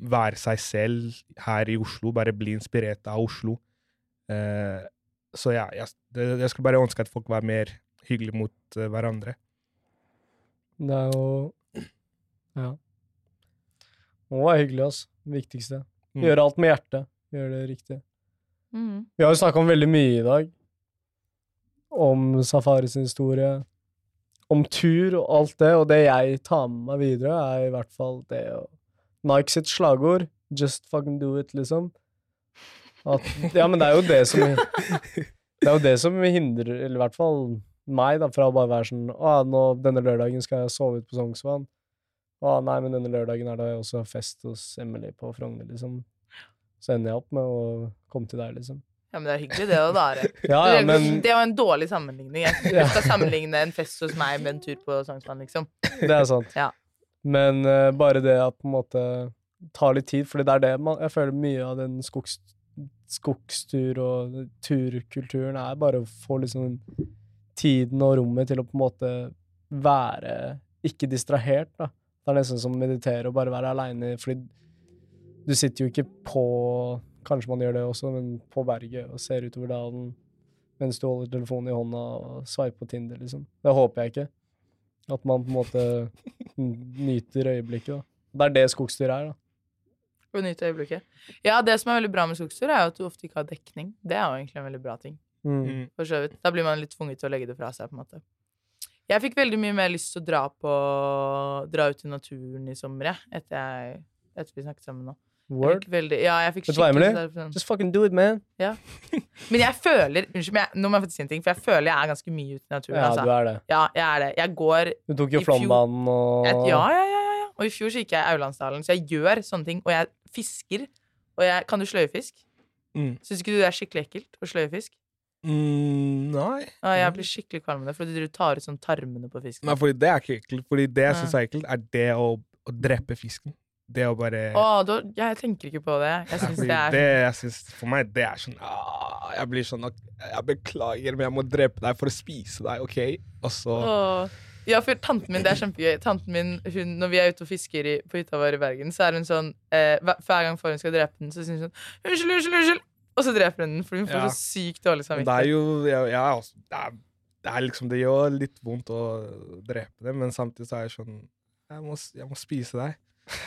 være seg selv her i Oslo. Bare bli inspirert av Oslo. Uh, så ja, jeg, jeg skulle bare ønske at folk var mer hyggelige mot uh, hverandre. Det er jo Ja. Må være hyggelig, altså. Det viktigste. Mm. Gjøre alt med hjertet. Gjøre det riktig. Mm. Vi har jo snakka om veldig mye i dag. Om safaris historie. Om tur og alt det. Og det jeg tar med meg videre, er i hvert fall det å Nike sitt slagord 'Just fucking do it', liksom. At, ja, men det er jo det som Det er jo det som hindrer Eller i hvert fall meg, da, fra å bare være sånn Å, nå, denne lørdagen skal jeg sove ut på Sognsvann. Å, nei, men denne lørdagen er det også fest hos Emily på Frogner, liksom. Så ender jeg opp med å komme til deg, liksom. Ja, men det er hyggelig, det å Are. [laughs] Ja, ja, men det var en dårlig sammenligning. Jeg [laughs] Ja. skal sammenligne en fest hos meg med en tur på Sognsvann, liksom. det er sant. Ja. Men uh, bare det at på en måte tar litt tid, for det er det man Jeg føler mye av den skogs, skogstur- og turkulturen er bare å få liksom tiden og rommet til å på en måte være ikke distrahert, da. Det er nesten som å meditere og bare være aleine, fordi du sitter jo ikke på Kanskje man gjør det også, men på berget og ser utover dalen mens du holder telefonen i hånda og sveiper på Tinder, liksom. Det håper jeg ikke. At man på en måte nyter øyeblikket, da. Det er det skogstur er, da. Å nyte øyeblikket. Ja, det som er veldig bra med skogstur, er jo at du ofte ikke har dekning. Det er jo egentlig en veldig bra ting. Mm. Mm. For så vidt. Da blir man litt tvunget til å legge det fra seg, på en måte. Jeg fikk veldig mye mer lyst til å dra på Dra ut i naturen i sommer, jeg. Etter, jeg, etter vi snakket sammen nå. Jeg Word. veldig, ja, jeg fikk skikkelig sånn- Just fucking do it, man. Men jeg føler Unnskyld, men jeg, nå må jeg faktisk si en ting, for jeg føler jeg er ganske mye ute i naturen. Ja, altså. du er det. Ja, jeg er det. Jeg går Du tok jo Flåmbanen og et, ja, ja, ja, ja, ja. Og i fjor så gikk jeg i Aulandsdalen, så jeg gjør sånne ting. Og jeg fisker. Og jeg Kan du sløyfisk? Mm. Syns ikke du det er skikkelig ekkelt å sløyfisk? Mm, nei. Ja, jeg blir skikkelig kvalm av det, fordi du tar ut sånn tarmene på fisken. Nei, fordi det er ikke ekkelt. Fordi det jeg Ja. syns er ekkelt, er det å, å drepe fisken. Det å bare Å, da, jeg tenker ikke på det. Jeg syns det er det, synes, For meg, det er sånn ah, Jeg blir sånn Jeg beklager, men jeg må drepe deg for å spise deg, OK? Og så Åh. Ja, for tanten min, det er kjempegøy. Tanten min, hun, Når vi er ute og fisker i, på hytta vår i Bergen, så er hun sånn eh, hver, gang hun skal drepe den, så sier hun sånn Unnskyld, unnskyld, unnskyld! Og så dreper hun den, for hun får Ja. så sykt dårlig samvittighet. Det er jo ja, ja, altså, det, er, det er liksom Det gjør litt vondt å drepe det, men samtidig så er jeg sånn Jeg må, jeg må spise deg.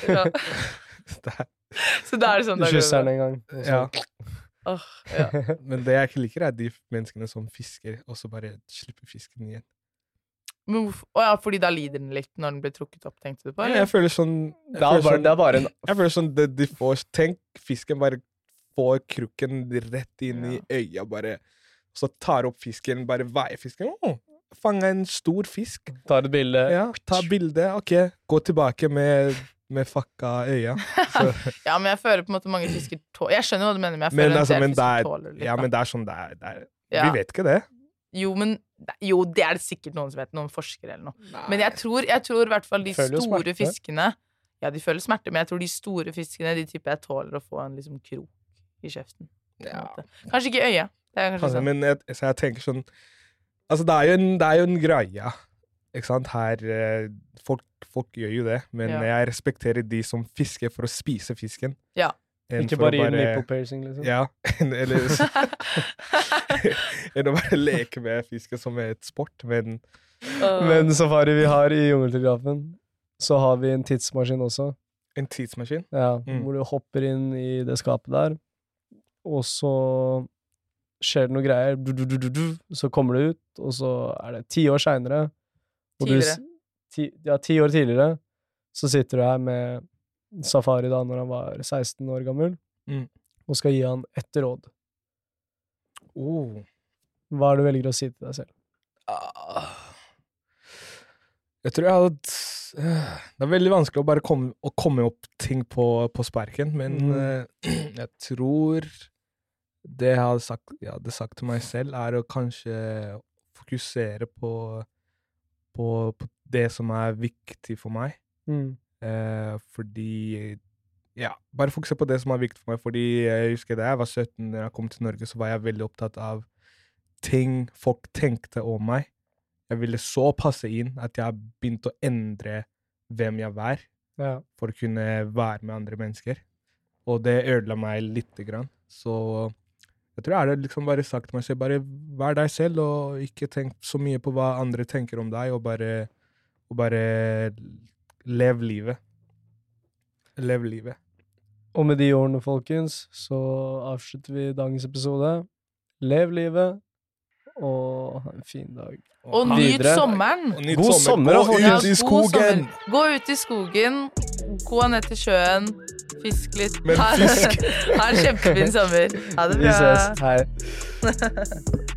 Ja. [laughs] Det Så da er det sånn da kysser den en gang. ja. Oh, ja. [laughs] Men det jeg ikke liker, er de menneskene som fisker, og så bare slipper fisken igjen. Men hvorfor, å ja, fordi da lider den litt når den blir trukket opp, tenkte du på? Jeg, føler sånn jeg Det er føler bare, sånn- det er bare en Jeg føler sånn det, de får, Tenk fisken bare får krukken rett inn i øya, bare Så tar opp fisken, bare veier fisken. Oh, fanga en stor fisk. Tar et bilde. Ja, ta bilde. OK, gå tilbake med, med fucka øya. [laughs] Ja, men jeg føler på en måte mange fisker tåler Jeg skjønner hva du mener, men jeg men, føler en altså, del men, fisker er, tåler litt. ja, da. men det er sånn det er. Det er Ja. Vi vet ikke det. Jo, men Jo, det er det sikkert noen som vet. Noen forskere eller noe. Men jeg tror, jeg tror i hvert fall de Føler store fiskene Ja, de føler smerte, men jeg tror de store fiskene De tipper jeg tåler å få en liksom krok i kjeften. Ja. Kanskje ikke i øyet. Det er kanskje Altså, sant. men jeg, så jeg tenker sånn Altså, det er jo en, det er jo en greie, ikke sant? Her eh, folk, folk gjør jo det, men Ja. jeg respekterer de som fisker for å spise fisken. Ja. Ikke bare gi nipple piercing, liksom. Ja, [laughs] eller [laughs] Enn å bare leke med fisken som et sport, men uh. Men safari vi har i Jungeltelegrafen, så har vi en tidsmaskin også. en tidsmaskin. Ja, Mm. Hvor du hopper inn i det skapet der, og så skjer det noe greier, du, du, du, du, du, så kommer det ut, og så er det ti år seinere Tidligere. ti, Ja, ti år tidligere, så sitter du her med Safari da når han var 16 år gammel, Mm. og skal gi han ett råd. Oh. Hva er det du velger å si til deg selv? Ah. Jeg tror jeg hadde Det er veldig vanskelig å bare komme, å komme opp ting på, på sparken, men mm. eh, [clears throat] jeg tror det jeg hadde sagt, jeg hadde sagt til meg selv, er å kanskje fokusere på, på, på det som er viktig for meg. Mm. Eh, fordi Ja, bare fokusere på det som er viktig for meg. Fordi jeg husker da jeg var 17, da jeg kom til Norge, så var jeg veldig opptatt av ting folk tenkte om meg. Jeg ville så passe inn at jeg begynte å endre hvem jeg var, Ja. for å kunne være med andre mennesker. Og det ødela meg lite grann. Så jeg tror jeg er liksom bare sagt til meg selv, bare vær deg selv, og ikke tenk så mye på hva andre tenker om deg, og bare, og bare lev livet. Lev livet. Og med de ordene, folkens, så avslutter vi dagens episode. Lev livet, og ha en fin dag. Og og nyt sommeren! Og nyt God sommer, Gå ut i skogen! Ja, Gå ut i skogen, gå ned til sjøen, fisk litt. Men fisk. [laughs] Ha en kjempefin sommer. Ha det Vi ses. Hei. [laughs]